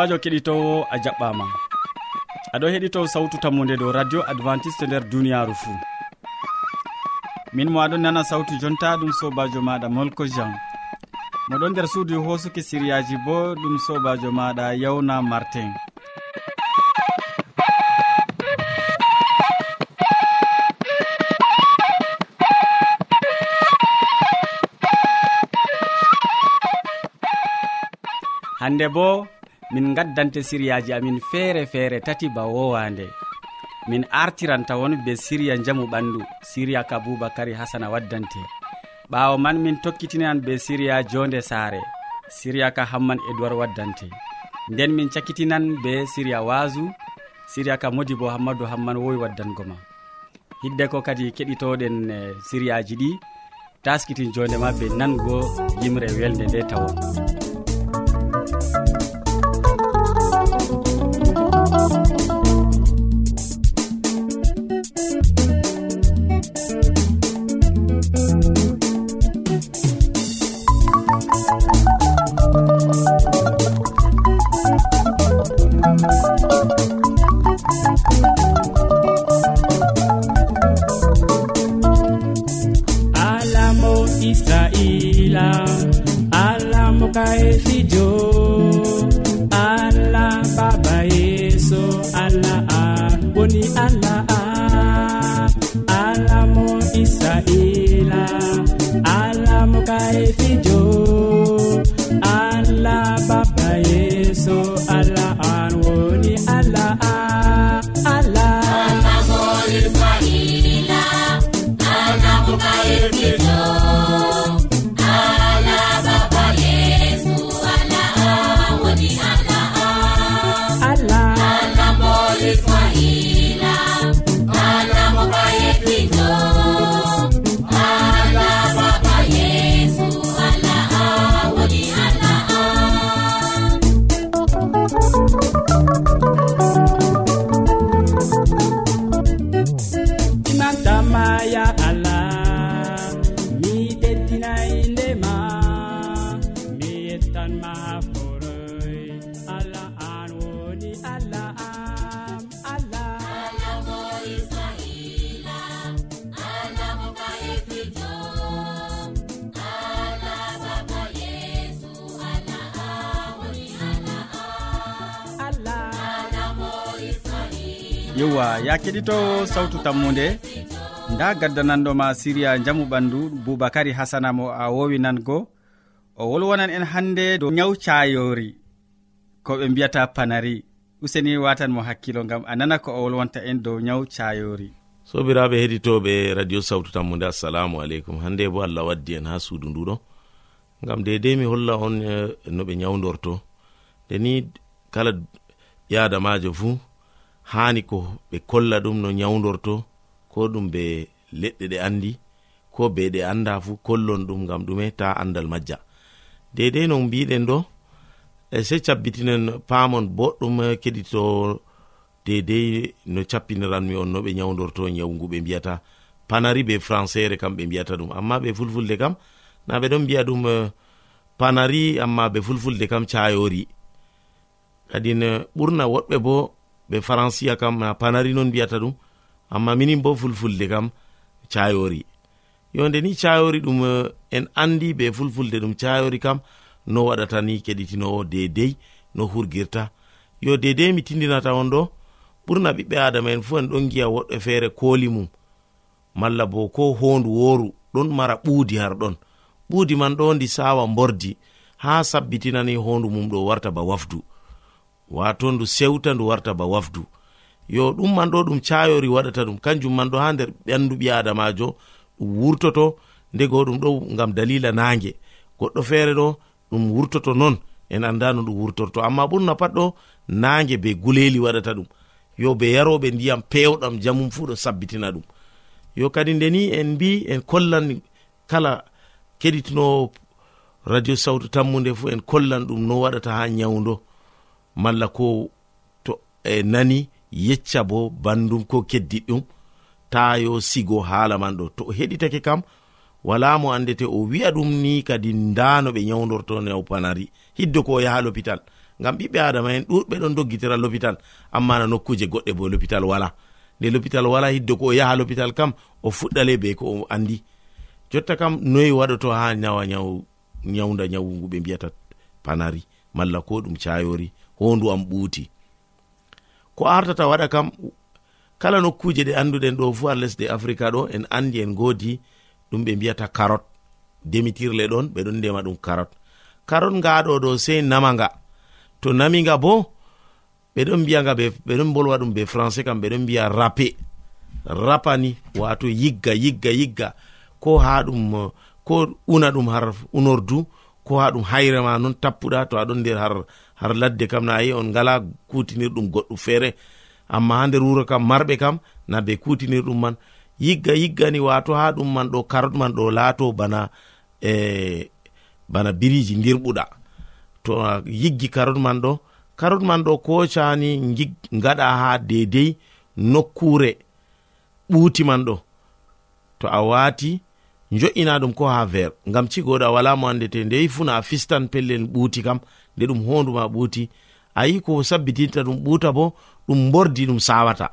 sobajo keɗitowo a jaɓɓama. Aɗo heɗito sawtu tammude dow radio adventiste nder duniyaru fou min mo aɗon nana sawtu jonta ɗum sobajo maɗa molko jean. Moɗon nder suudu hosuki siriyaji bo ɗum sobajo maɗa yawna martin. Hande bo min gaddante siriyaji amin feere feere tati ba wowande. Min artiran tawon be siriya jamu ɓandu siriya ka boubacary hasana waddante. Ɓawo man min tokkitinan be siriya jonde saare siriya ka hamman edoird waddante. Nden min cakkitinan be siriya wasu siriya ka modi bo hammadou hamman wowi waddango ma. Hidde ko kadi keɗitoɗen e, siriyaji ɗi taskitin jondema be nango yimre welde nde tawon boni allah. yewwa ya keɗitowo sawtu tammude. Nda gaddananɗoma siriya jamu ɓandu boubacary hasana mo a wowinango o wolwonan en hannde dow nyaw cayori ko ɓe mbiyata panari. Useni watan mo hakkilo ngam a nana ko o wolwonta en dow nyaw cayori sobiraɓe heɗitoɓe radio sawtu tammude assalamu aleykum. Hande bo allah waddi en ha suudu nduɗo. Gam dedei mi holla on eh, no ɓe nyawdorto nde ni kala ɓiyadamajo fuu hani ko ɓe kolla ɗum no nyawdorto ko ɗum be leɗɗe ɗe andi ko be ɗe anda fuu kollon ɗum gam ɗume ta andal majja. deidai no mbiɗen ɗo e se cabbitinen pamon boɗɗum eh, keɗito dedei no cappiniranmi on no ɓe nyawdorto nyawgu ɓe mbiyata. Panari be françaire kam ɓe mbiyata ɗum. Amma ɓe fulfulde kam na ɓe ɗon mbiya ɗum eh, panari amma ɓe fulfulde kam cayori kadin eh, ɓurna woɗɓe bo ɓe françia kam na panari non mbiyata ɗum. Amma minin bo fulfulde kam cayori yonde ni cayori ɗum eh, en andi be fulfulde ɗum cayori kam no waɗata ni keɗitinowo dedei no hurgirta. Yo dedei mi tindinata on ɗo ɓurna ɓiɓɓe adama en fu en ɗon giya woɗɓe feere kooli mum. Malla bo ko hondu woru ɗon mara ɓuudi har ɗon. Ɓuudi man ɗo ndi sawa mbordi ha sabbitinani hondu mum ɗo warta ba wafdu. Wato ndu sewta ndu warta ba wafdu. Yo ɗum man ɗo ɗum cayori waɗata ɗum kanjum man ɗo ha nder ɓandu ɓi adamajo wurtoto ndego ɗum ɗo gam dalila nange goɗɗo feere ɗo ɗum wurtoto non en anda no ɗum wurtorto. Amma ɓurna pat ɗo nange be guleli waɗata ɗum. Yo be yaroɓe ndiyam pewɗam jamum fuu ɗo sabbitina ɗum. Yo kadi ndeni en mbi en kollan kala keɗitinowo radio sawtu tammude fuu en kollan ɗum no waɗata ha nyawdo malla ko to e nani yecca bo bandum ko keddiɗ ɗum tayo sigo haala man ɗo. To o heɗitake kam wala mo andete o wi'a ɗum ni kadi ndano ɓe nyawdorto nawpanari hiddo ko o yaha l'hôpital. Ngam ɓiɓɓe adama en ɗuɗɓe ɗon doggitira l'hôpital. Amma na nokkuje goɗɗe bo l'hôpital wala. Nde l'hôpital wala hiddo ko o yaha l'hôpital kam o fuɗɗale be ko o andi. Jotta kam noyi waɗoto ha nyawa nyaw nyawda nyawugu ɓe mbiyata panari. Malla ko ɗum cayori hondu am ɓuuti. Ko artata waɗa kam kala nokkuje ɗe anduɗen ɗo fu har lesɗe africa ɗo en andi en godi ɗum ɓe mbiyata karot. Demitirle ɗon ɓeɗon ndema ɗum karot. Karot ngaɗo ɗo sei namaga to namiga bo ɓeɗon mbiyaga ɓeɗon bolwa ɗum be français kam ɓeɗon mbiya rape. Rapani wato yigga yigga yigga. Ko ha ɗum ko una ɗum har unordu ko ha ɗum hayrema non tappuɗa to aɗon nder har har ladde kam na ayi on ngala kutinir ɗum goɗɗo feere. amma ha nder wuro kam marɓe kam na be kutinir ɗum man. Yigga yiggani wato ha ɗum man ɗo karot man ɗo laato bana e bana biriji dirɓuɗa to yiggi karot man ɗo karot man ɗo kocani gaɗa ha dedei nokkure ɓuuti man ɗo. To a wati jo'ina ɗum ko ha ver ngam cigoɗa wala mo andete ndeyi funa a fistan pellel ɓuuti kam nde ɗum honduma ɓuuti. Ayi ko sabbitinta ɗum ɓuuta bo ɗum bordi ɗum sawata.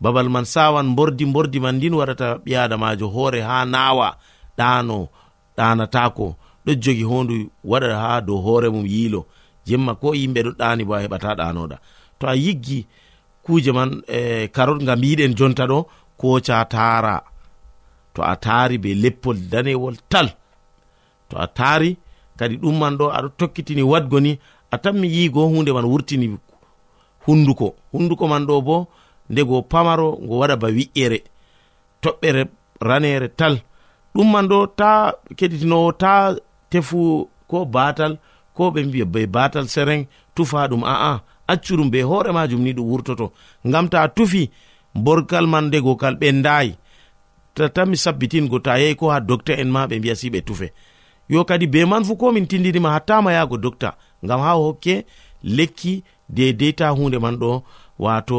Babal man sawan bordi bordi man ndin waɗata ɓiyadamajo hoore ha nawa ɗano ɗanatako ɗo jogi hondu waɗa ha dow hoore mum yiilo. Jemma ko yimɓe ɗo ɗani bo a heɓata ɗanoɗa to a yiggi kuje man e karot ngam mbiɗen jonta ɗo koca tara to a taari be leppol danewol tal. To a taari kadi ɗumman ɗo aɗo tokkitini wadgo ni a tanmi yigo hunde man wurtini hunduko. Hunduko man ɗo bo ndego pamaro ngo waɗa ba wi'ere toɓɓere ranere tal. Ɗum man ɗo ta keɗitinowo ta tefu ko batal ko ɓe mbiya be batal sereng tufa ɗum a'a accuɗum be hoore majum ni ɗum wurtoto. Ngam ta tufi borgal man ndego kal ɓendayi tatami sabbitingo ta yehi ko ha docta en ma ɓe mbiya si ɓe tufe. Yo kadi be man fu komin tindinima hattama yahgo docta ngam ha hokke lekki deideta hunde man ɗo wato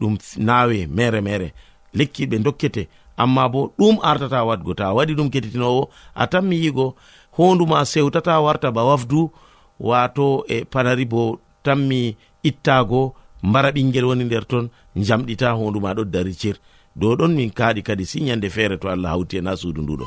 ɗum nawe mere mere. Lekki ɓe dokkete amma bo ɗum artata wadgo ta waɗi ɗum kettitinowo a tanmi yigo honduma sewtata warta ba wafdu wato e panari bo tanmi ittago mbara ɓingel woni nder ton jamɗita honduma ɗo dari cir dow ɗon min kaaɗi kadi si yande feere to allah hawti e na suudu nduɗo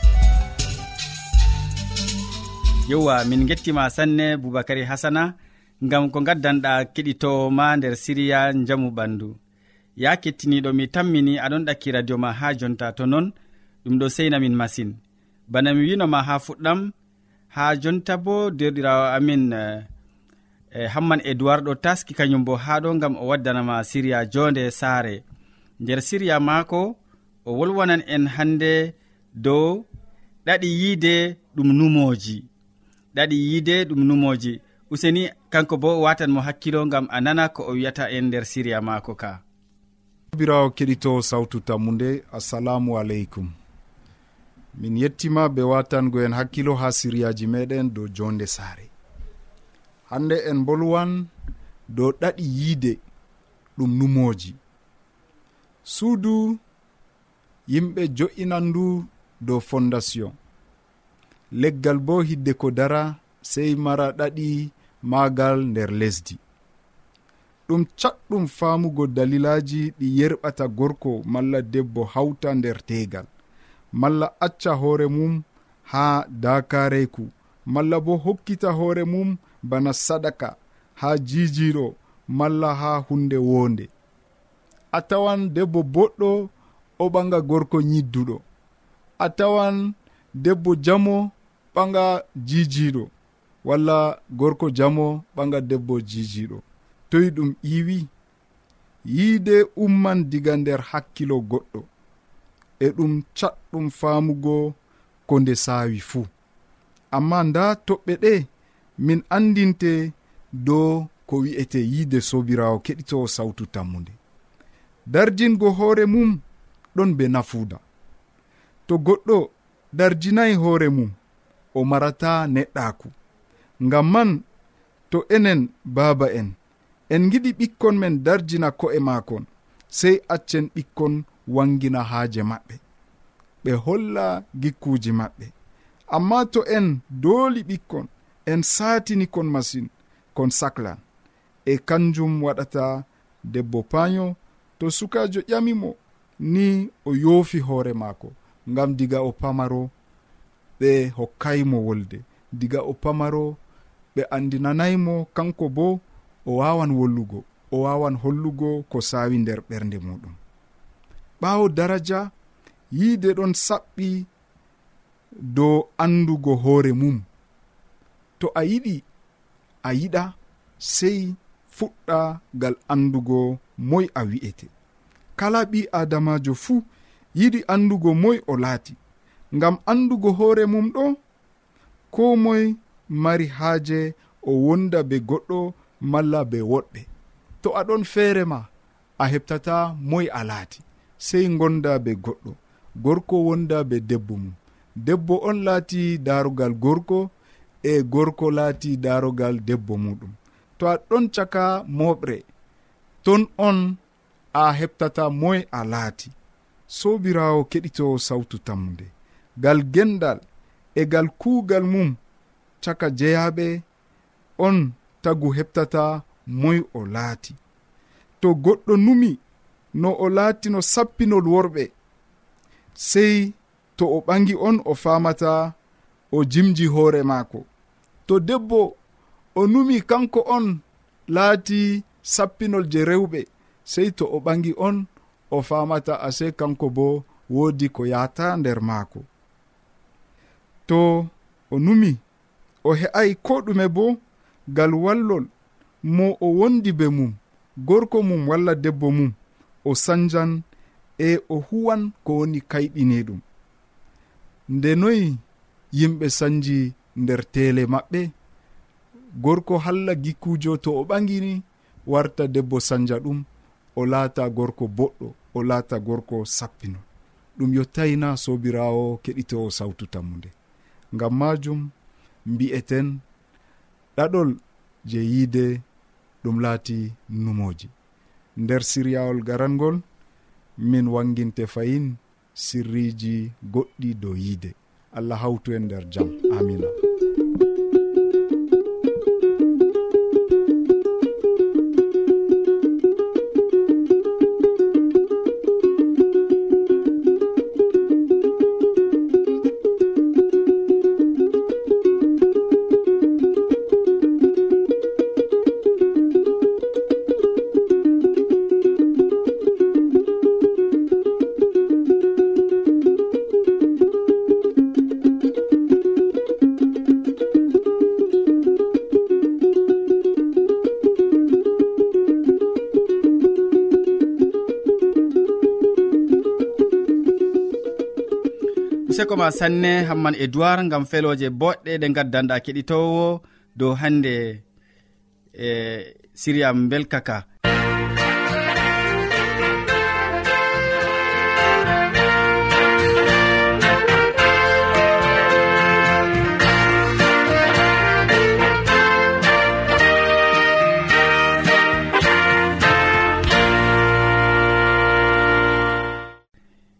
yewwa min gettima sanne boubacary hasana gam ko gaddanɗa keɗitowoma nder siriya jamu ɓandu. Ya kettiniɗo mi tammini aɗon ɗakki radio ma ha jonta to non ɗum ɗo seinamin masin. Bana mi winoma ha fuɗɗam ha jonta bo derɗirawo amin e hamman edoird ɗo taski kañum bo ha ɗo gam o waddanama siriya jonde saare. Nder siriya maako o wolwanan en hande dow ɗaɗi yiide ɗum numoji ɗaɗi yiide ɗum numoji useni kanko bo watan mo hakkilo gam a nana ko o wiyata en nder siriya maako ka. Sobirawo keɗito sawtu tammude assalamu aleykum. Min yettima be watangoen hakkilo ha siriyaji meɗen dow jonde saare. Hande en bolwan dow ɗaɗi yiide ɗum numoji suudu yimɓe jo'inan ndu dow fondation. leggal bo hidde ko dara sey mara ɗaɗi magal nder lesdi. Ɗum catɗum faamugo dalilaji ɗi yerɓata gorko malla debbo hawta nder teegal malla acca hoore mum haa dakareku malla bo hokkita hoore mum bana sadaka haa jijiɗo malla haa hunde wonde a tawan debbo boɗɗo o ɓaga gorko nyidduɗo a tawan debbo jamo ɓaga jijiɗo walla gorko jamo ɓaga debbo jijiɗo. Toyi ɗum iwi yiide umman diga nder hakkilo goɗɗo e ɗum catɗum faamugo ko nde saawi fuu. Amma nda toɓɓe ɗe min andinte dow ko wi'ete yiide sobirawo keɗitowo sawtu tammude darjingo hoore mum ɗon be nafuuda. To goɗɗo darjinayi hoore mum o marata neɗɗaku ngam man to enen baaba en en giɗi ɓikkon men darjina ko'e maakon sey accen ɓikkon wangina haaje maɓɓe. Ɓe holla gikkuji maɓɓe. Amma to en dooli ɓikkon en saatini kon masin kon saclan e kanjum waɗata debbo paño to sukajo ƴamimo ni o yoofi hoore maako ngam diga o pamaro ɓe hokkaymo wolde. Diga o pamaro ɓe andinanaymo kanko bo o wawan wollugo o wawan hollugo ko sawi nder ɓernde muɗum. Ɓawo daraja yiide ɗon saɓɓi dow andugo hoore mum. To a yiɗi a yiɗa sey fuɗɗa gal andugo moy a wi'ete. Kala ɓi adamajo fuu yiɗi andugo moy o laati. ngam andugo hoore mum ɗo ko moy mari haaje o wonda be goɗɗo malla be woɗɓe. To aɗon feere ma a heɓtata moy a laati sey gonda be goɗɗo gorko wonda be debbo mum. Debbo on laati darugal gorko e gorko laati darogal debbo muɗum. To a ɗon caka moɓre ton on a heɓtata moye a laati. Sobirawo keɗito sawtu tammude. gal gendal e gal kuugal mum caka jeyaɓe on tagu heɓtata moy o laati. To goɗɗo numi no o laati no sappinol worɓe sey to o ɓangi on o famata o jimji hoore maako. To debbo o numi kanko on laati sappinol je rewɓe sey to o ɓangi on o famata ase kanko bo woodi ko yahata nder maako. to o numi o he'ai ko ɗume bo ngal wallol mo o wondi be mum gorko mum walla debbo mum o sanjan e o huwan ko woni kayɗine ɗum. Nde noyi yimɓe sanji nder teele maɓɓe gorko halla gikkujo to o ɓagini warta debbo sanja ɗum o laata gorko boɗɗo o laata gorko sappino. Ɗum yottayina sobirawo keɗitowo sawtu tammude ngam majum mbi'eten ɗaɗol je yiide ɗum laati numoji. Nder siryawol garangol min wanginte fayin sirriji goɗɗi dow yiide. Allah hawtu en nder jam. Amina seko ma sanne hamman e duwar gam feloje boɗɗe ɗe gaddanɗa keɗitowo dow hande e siriya belkaka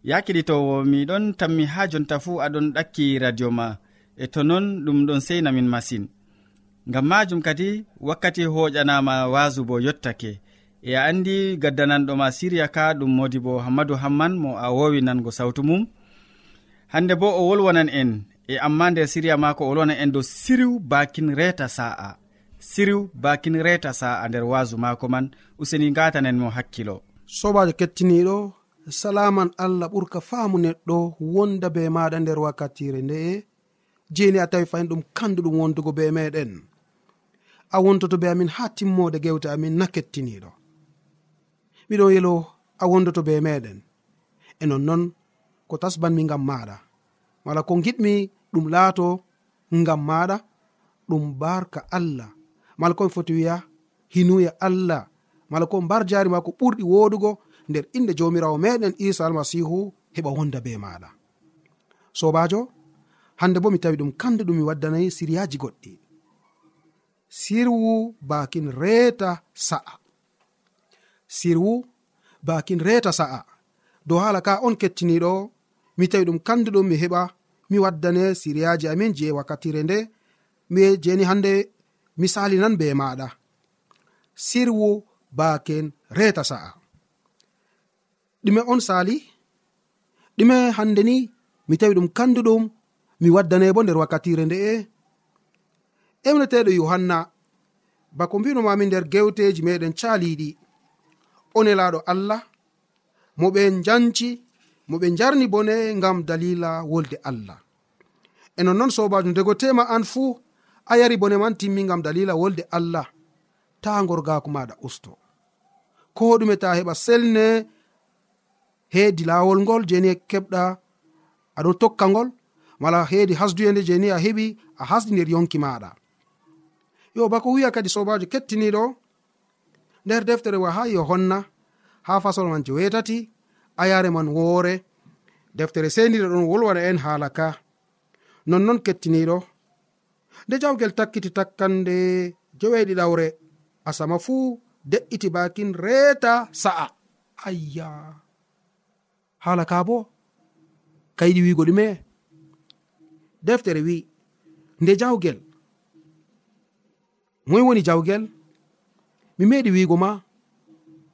ya keɗitowo miɗon tammi ha jonta fuu aɗon ɗakki radio ma. E to non ɗum ɗon seinamin masin. Ngam majum kadi wakkati hoƴanama wasu bo yottake. E a andi gaddananɗoma siriya ka ɗum modi bo hammadou hamman mo a wowi nango sawtu mum. Hande bo o wolwanan en e amma nder siriya mako o wolwana en dow siriw bakin reta sa'a siriw bakin reta sa'a nder wasu mako man. Useni gatanen mo hakkilo. Sobajo kettiniɗo salaman allah ɓurka faamu neɗɗo wonda be maɗa nder wakkatire nde'e jeni a tawi fayin ɗum kandu ɗum wondugo be meɗen. A wontoto be amin ha timmode gewte amin na kettiniɗo. Miɗon yelo a wondoto be meɗen. E nonnon ko tasbanmi ngam maɗa. Mala ko giɗmi ɗum laato ngam maɗa ɗum barka allah. Mala komi foti wiya hinuya allah. Mala ko mbar jari ma ko ɓurɗi wodugo nder inde jamirawo meɗen isa almasihu heɓa wonda be maɗa. Sobajo hande bo mi tawi ɗum kande ɗum mi waddanayi siryaji goɗɗi. Sirwu bakin reeta sa'a. Sirwu bakin reeta sa'a. Dow hala ka on kettiniɗo mi tawi ɗum kandu ɗum mi heɓa mi waddane siryaji amin je wakkatire nde mi jeni hande misali nan be maɗa. Sirwu baken reeta sa'a. ɗume on sali ɗume hande ni mi tawi ɗum kanduɗum mi waddane bo nder wakkatire nde'e emneteɗo yohanna bako mbinomami nder gewteji meɗen caliɗi onelaɗo allah mo ɓe janci mo ɓe jarni bone ngam dalila wolde allah. E nonnoon sobajo ndego tema an fuu a yari bone man timmi ngam dalila wolde allah ta gorgako maɗa usto. Ko ɗume ta heɓa selne heedi laawol ngol jeni e keɓɗa aɗo tokka ngol. Mala heedi hasduyende jeni a heɓi a hasdi nder yonki maɗa yo bako wiya kadi sobajo kettiniɗo nder deftere wa ha yohanna ha fasol man jewetati ayare man woore. Deftere sendire ɗon wolwana en haala ka. Nonnon kettiniɗo. Nde jawgel takkiti takkande jeweɗi ɗawre asama fuu de'iti bakin reeta sa'a. Ayya. haala ka bo kayiɗi wigo ɗume. Deftere wi nde jawgel moy woni jawgel mi meɗi wigo ma.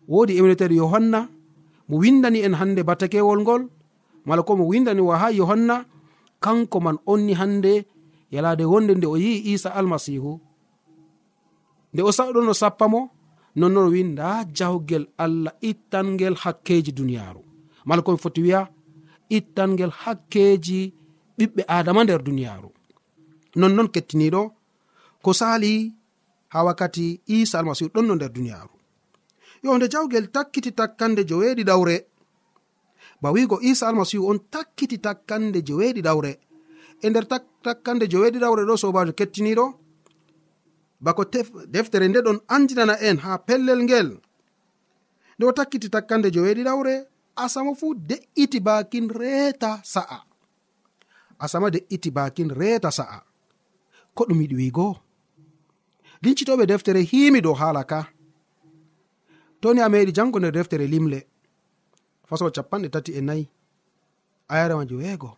Wodi emneteɗo yohanna mo windani en hande battakewol ngol. Mala ko mo windani wa ha yohanna kanko man onni hande yalade wonde nde o yi'i isa almasihu nde o saɗon o sappa mo nonnon o wi nda jawgel allah ittangel hakkeji duniyaru mala komi foti wiya ittangel hakkeji ɓiɓɓe adama nder duniyaru nonnon kettiniɗo ko sali ha wakkati isa almasihu ɗonno nder duniyaru yo nde jawgel takkiti takkande joweeɗi ɗawre ba wigo isa almasihu on takkiti takkande joweeɗi ɗawre e nder takkande joweeɗi ɗawre ɗo sobajo kettiniɗo bako deftere nde ɗon andinana en ha pellel ngel. Nde o takkiti takkande joweeɗi ɗawre asama fuu de'iti bakin reeta sa'a. Asama de'iti bakin reeta sa'a. Ko ɗum yiɗi wiigo? Lincitoɓe deftere himi dow haala ka. Toni a meɗi jango nder deftere limle. Fasol capanɗe tati e nayi. Ayaremaji weego.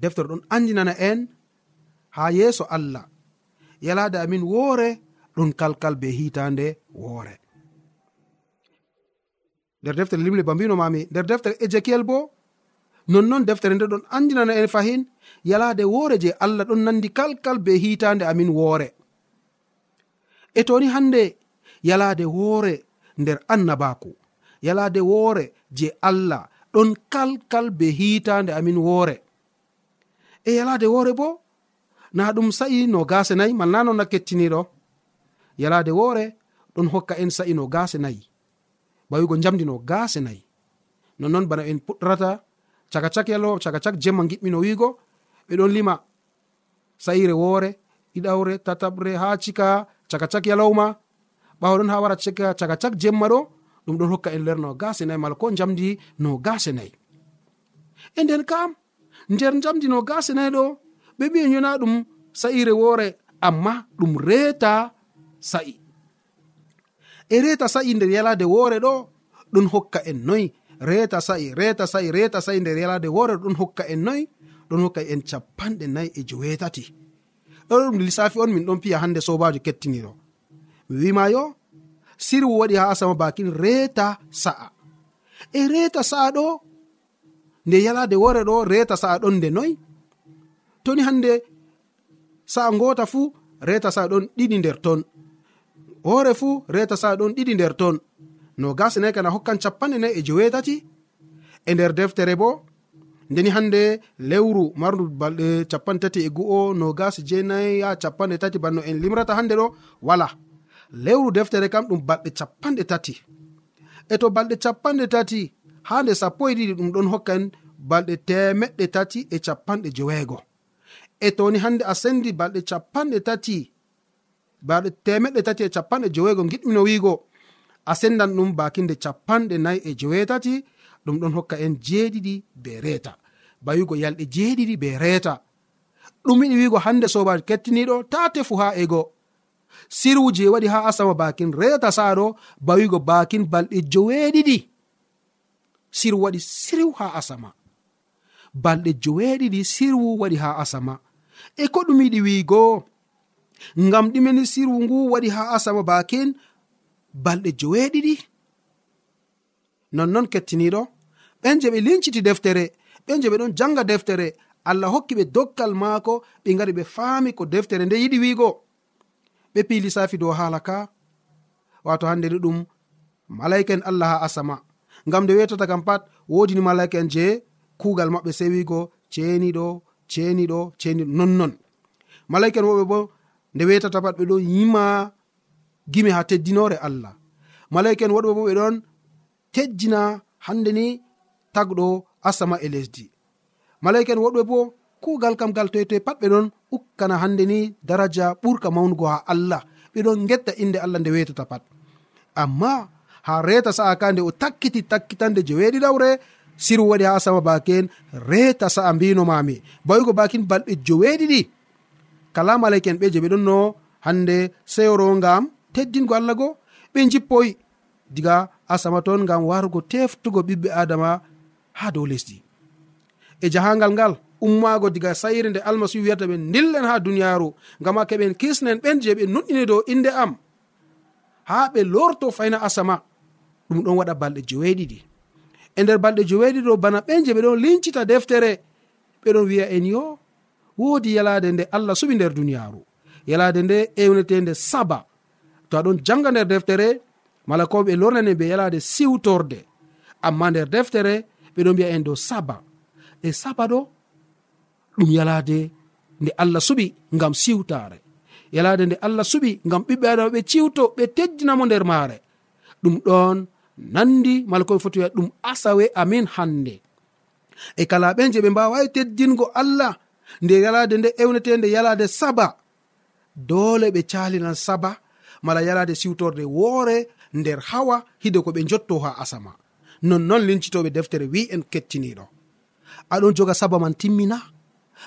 Deftere ɗon andinana en ha yeeso allah. Yalade amin woore ɗum kalkal be hitande woore. nder deftere limle ba mbinomami nder deftere ezekiel bo nonnon deftere nde ɗon andinana en fahin yalade woore je allah ɗon nandi kalkal be hitande amin woore. E toni hande yalade woore nder annabaku yalade woore je allah ɗon kalkal be hitande amin woore. E yalade woore bo na ɗum sa'i no gase nayi malna non na kettiniɗo. Yalade woore ɗon hokka en sa'i no gase nayi. ɓawigo jamdino gase nayi. Nonnon bana en puɗɗorata caka cak yalo caka cak jemma giɓɓino wiigo. Ɓeɗon lima saire woore ɗiɗawre tataɓre ha cika caka cak yalowma ɓawaɗon ha wara cika caka cak jemma ɗo ɗum ɗon hokka en lerno gase nayi mala ko jamdi no gase nayi. E nden kam nder jamdi no gase nayi ɗo ɓe ɓi yona ɗum sa'ire woore amma ɗum reeta sa'i. e reta sa'i nder yalade woore ɗo ɗum hokka en noyi reta sa'i reta sa'i reta sa'i nder yalade woore ɗo ɗum hokka en noyi ɗon hokka en capanɗe nayi e jowetati. Ɗo ɗum lissafi on min ɗon piya hande sobajo kettiniɗo. Mi wima yo sirwu waɗi ha asama bakin reta sa'a. E reta sa'a ɗo nde yalade woore ɗo reta sa'a ɗon nde noyi toni hande sa'a ngota fuu reta sa'a ɗon ɗiɗi nder ton. hoore fuu reta sa'a ɗon ɗiɗi nder ton. No gasnayi kana hokkan capanɗe nayi e jewetati e nder deftere bo ndeni hande lewru mardu balɗe capanɗe tati e gu'o no gasi jenayi ya capanɗe tati banno en limrata hande ɗo wala. Lewru deftere kam ɗum balɗe capanɗe tati. E to balɗe capanɗe tati ha nde sappo e ɗiɗi ɗum ɗon hokkan balɗe temeɗɗe tati e capanɗe joweego. E toni hande a sendi balɗe capanɗe tati baɗo temeɗɗe tati e capanɗe jowego giɗmino wiigo. A sendan ɗum bakinde capanɗe nayi e jowetati ɗum ɗon hokka en jeeɗiɗi be reeta. Bawigo yalɗe jeeɗiɗi be reeta. Ɗum yiɗi wiigo hande sobajo kettiniɗo ta tefu ha ego. Sirwuje waɗi ha asama bakin reeta saɗo bawigo bakin balɗe joweeɗiɗi. Sirwu waɗi sirwu ha asama. Balɗe joweeɗiɗi sirwu waɗi ha asama. E ko ɗum yiɗi wiigo? ngam ɗimeni sirwu ngu waɗi ha asama bakin balɗe joweeɗiɗi. Nonnon kettiniɗo ɓen je ɓe linciti deftere ɓen je ɓe ɗon janga deftere allah hokki ɓe dokkal maako ɓe gari ɓe faami ko deftere nde yiɗi wiigo. Ɓe pi lissafi dow haala ka wato hande ni ɗum malaika en allah ha asama. Ngam nde wetata kam pat wodini malaika en je kuugal maɓɓe sewigo ceeniɗo ceeniɗo ceeniɗo nonnon. Malaika en woɓe bo nde wetata pat ɓe ɗo yima gimi ha teddinore allah. Malaika en woɗɓe bo ɓe ɗon tejjina hande ni tagɗo asama e lesdi. Malaika en woɗɓe bo kugal kam gal toytoye pat ɓe ɗon ukkana hande ni daraja ɓurka mawnugo ha allah. Ɓeɗon getta inde allah nde wetata pat. Amma ha reta sa'a ka nde o takkiti takkitande je weeɗiɗawre siru waɗi ha sama baken reta sa'a mbinomami bawigo bakin balɗe joweeɗiɗi kala mala'ika'en ɓe je ɓe ɗon no hande seyoro ngam teddingo allah go. Ɓe jippoyi diga asama toon ngam warugo teftugo ɓiɓɓe adama ha dow lesdi. E jahangal ngal ummago diga sayre nde almasihu wiyata ɓe dillen ha duniyaru ngam keɓen kisnen ɓen je ɓe nuɗɗini dow inde am. Ha ɓe lorto fayna asama ɗum ɗon waɗa balɗe joweeɗiɗi. E nder balɗe joweeɗiɗo bana ɓen je ɓe ɗon lincita deftere ɓeɗon wiya en yo woodi yalade nde allah suɓi nder duniyaru yalade nde ewnetende saba. To aɗon janga nder deftere mala ko ɓe lornani ɓe yalade siwtorde. Amma nder deftere ɓeɗo mbiya en dow saba. E saba ɗo ɗum yalade nde allah suɓi ngam siwtare yalade nde allah suɓi ngam ɓiɓɓe adama ɓe ciwto ɓe teddinamo nder maare. Ɗum ɗon nandi mala koɓe foti wiya ɗum asawe amin hande e kala ɓen je ɓe mbawawi teddingo allah nde yalade nde ewnetende yalade saba. Dole ɓe calinan saba mala yalade siwtorde woore nder hawa hide ko ɓe jotto ha asama. Nonnon lincitoɓe deftere wi en kettiniɗo. Aɗon joga saba man timmina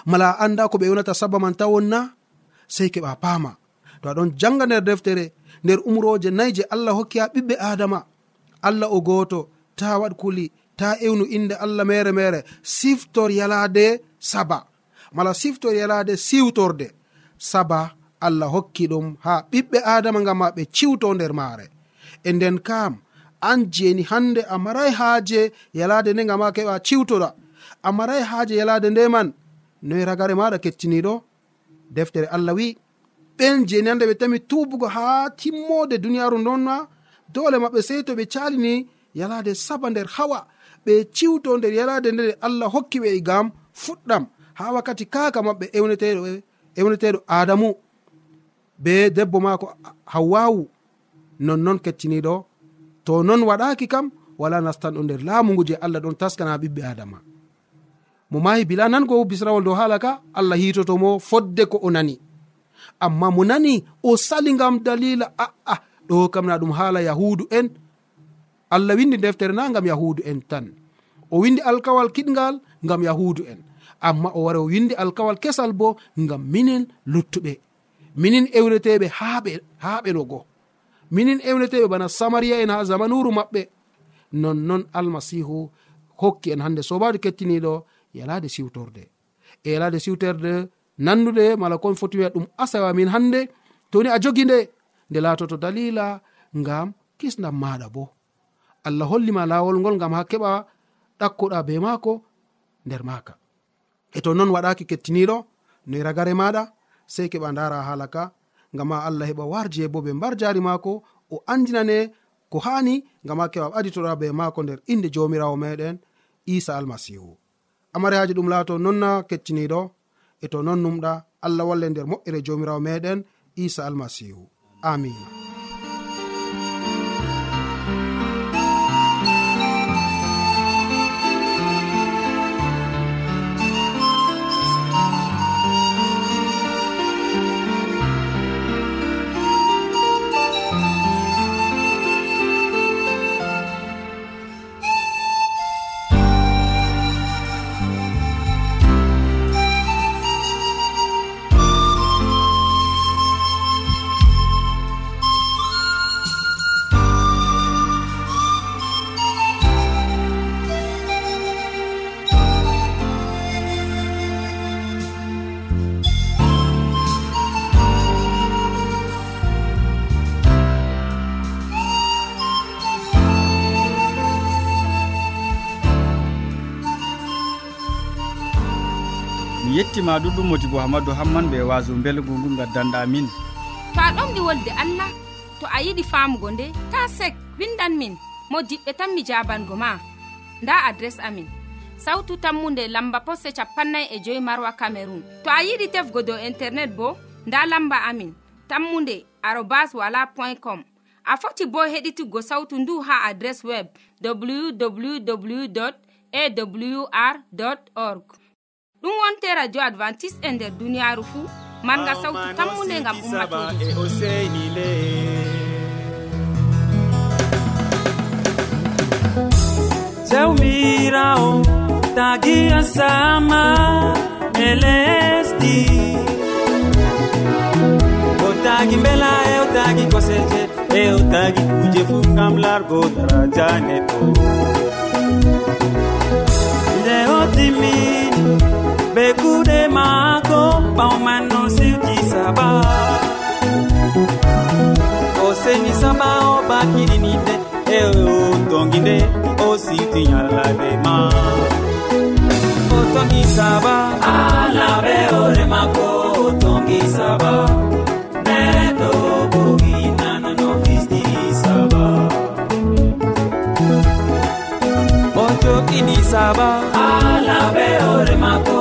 mala a anda ko ɓe yonata saba man tawonna sei keɓa paama. To aɗon janga nder deftere nder umroje nayi je allah hokki ha ɓiɓɓe adama. Allah o goto ta waɗ kuli ta ewnu inde allah mere mere siftor yalade saba. mala siftor yalade siwtorde. Saba allah hokki ɗum ha ɓiɓɓe adama gam ma ɓe ciwto nder maare e nden kam an jeni hande a marai haaje yalade nde gama keɓa ciwtoɗa. A marai haaje yalade nde man noyi ragare maɗa kettiniɗo? Deftere allah wi ɓen jeni hande ɓe tami tubugo ha timmode duniyaru ndonna dole maɓɓe sei to ɓe calini yalade saba nder hawa. Ɓe ciwto nder yalade nde allah hokki ɓe e gam fuɗɗam. ha wakkati kaka maɓɓe ewneteɗo ewneteɗo adamu be debbo maako hawwawu nonnon kettiniɗo to non waɗaki kam wala nastanɗo nder laamugu je allah ɗon taskana ɓiɓɓe adama. Mo mahi bila nango bisrawol dow haala ka allah hitotomo fodde ko o nani. Amma mo nani o sali ngam dalila a'a ɗo kam na ɗum haala yahudu en. Allah windi deftere na ngam yahudu en tan. O windi alkawal kiɗgal ngam yahudu en. amma o wari o windi alkawal kesal bo ngam minin luttuɓe. Minin ewneteɓe ha ɓelogo. Minin ewneteɓe bana samaria en ha zamanuru maɓɓe. Nonnon almasihu hokki en hande sobajo kettiniɗo yalade siwtorde. E yalade siwtorde nandude mala kon foti wiya ɗum asawa min hande toni a jogi nde nde laatoto dalila ngam kisdam maɗa bo. Allah hollima lawol ngol ngam ha keɓa ɗakkoɗa be maako nder maaka. e to non waɗaki kettiniɗo noyi ragare maɗa sei keɓa dara hala ka ngama allah heɓa warje bo ɓe mbar jari maako o andinane ko hani ngama keɓa ɓaditoɗa be maako nder inde jomirawo meɗen isa almasihu amarehaji ɗum laato nonna kettiniɗo e to non numɗa allah walle nder moƴƴere jomirawo meɗen isa almasihu amina gettima ɗuɗɗum modibo hamadou hamman ɓe waso belgu ngu gaddanɗa min to a ɗomɗi wolde allah to a yiɗi famugo nde ta sek windan min mo diɓɓe tan mi jabango ma. Nda adres amin. Sautu tammunde lamba poste capannay e joyi marwa camerun to a yiɗi tefgo dow internet bo nda lamba amin. Tammunde arobas wala point com. A foti bo heɗituggo sautu ndu ha adres web www awr org. ɗum wonte radio advantice e nder duniyaru fuu. Marga sawtu tammunde gam ummatoje jawmirawo tagiya sama e lesdi. O tagi mbela e o tagi koseje e o tagi kuje fu gam largo daraja neɗɗo maako ɓawman no sewti saba. O seni saba o bakiɗinide e o tongi o siwti yallade ma. O tongi saba alaɓe ore mako o tongi saba. Neɗo bogi nanano fisti saba. O joɗini saba alaɓe ore mako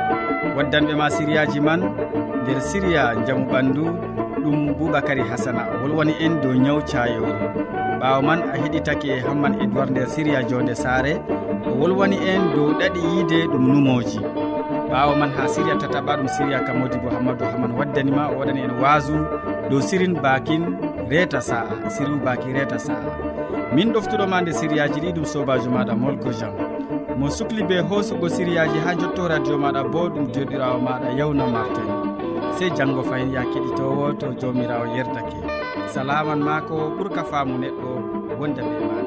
waddanɓe ma siriyaji man nder siriya jamu ɓandu ɗum boubacary hasana wolwani en dow ñaw cayoru ɓawo man a heɗitake hamman edoird nder siriya jonde saare o wolwani en dow ɗaɗi yiide ɗum numoji ɓawo man ha siriya tataɓa ɗum siriya kamodi bo hammadou haman waddanima o waɗani en wasu dow sirin bakin reta sa'a siriu baki reta sa'a min ɗoftuɗoma nde siriyaji ɗi ɗum sobajo maɗa molko jean. mo sukli be hoosugo siriyaji ha jotto radio maɗa bo ɗum joɗirawo maɗa yawna martin sey janggo fayin ya keɗitowo to jomirawo yerdake. Salaman ma ko ɓuurka faamu neɗɗo wonda be ma